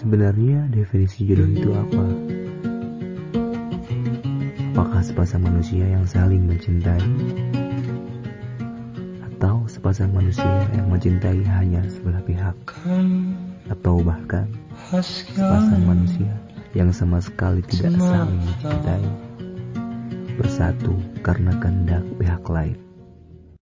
Sebenarnya definisi jodoh itu iya. apa? Apakah sepasang manusia yang saling mencintai? Atau sepasang manusia yang mencintai hanya sebelah pihak? Atau bahkan sepasang manusia yang sama sekali tidak saling mencintai? Bersatu karena kehendak pihak lain.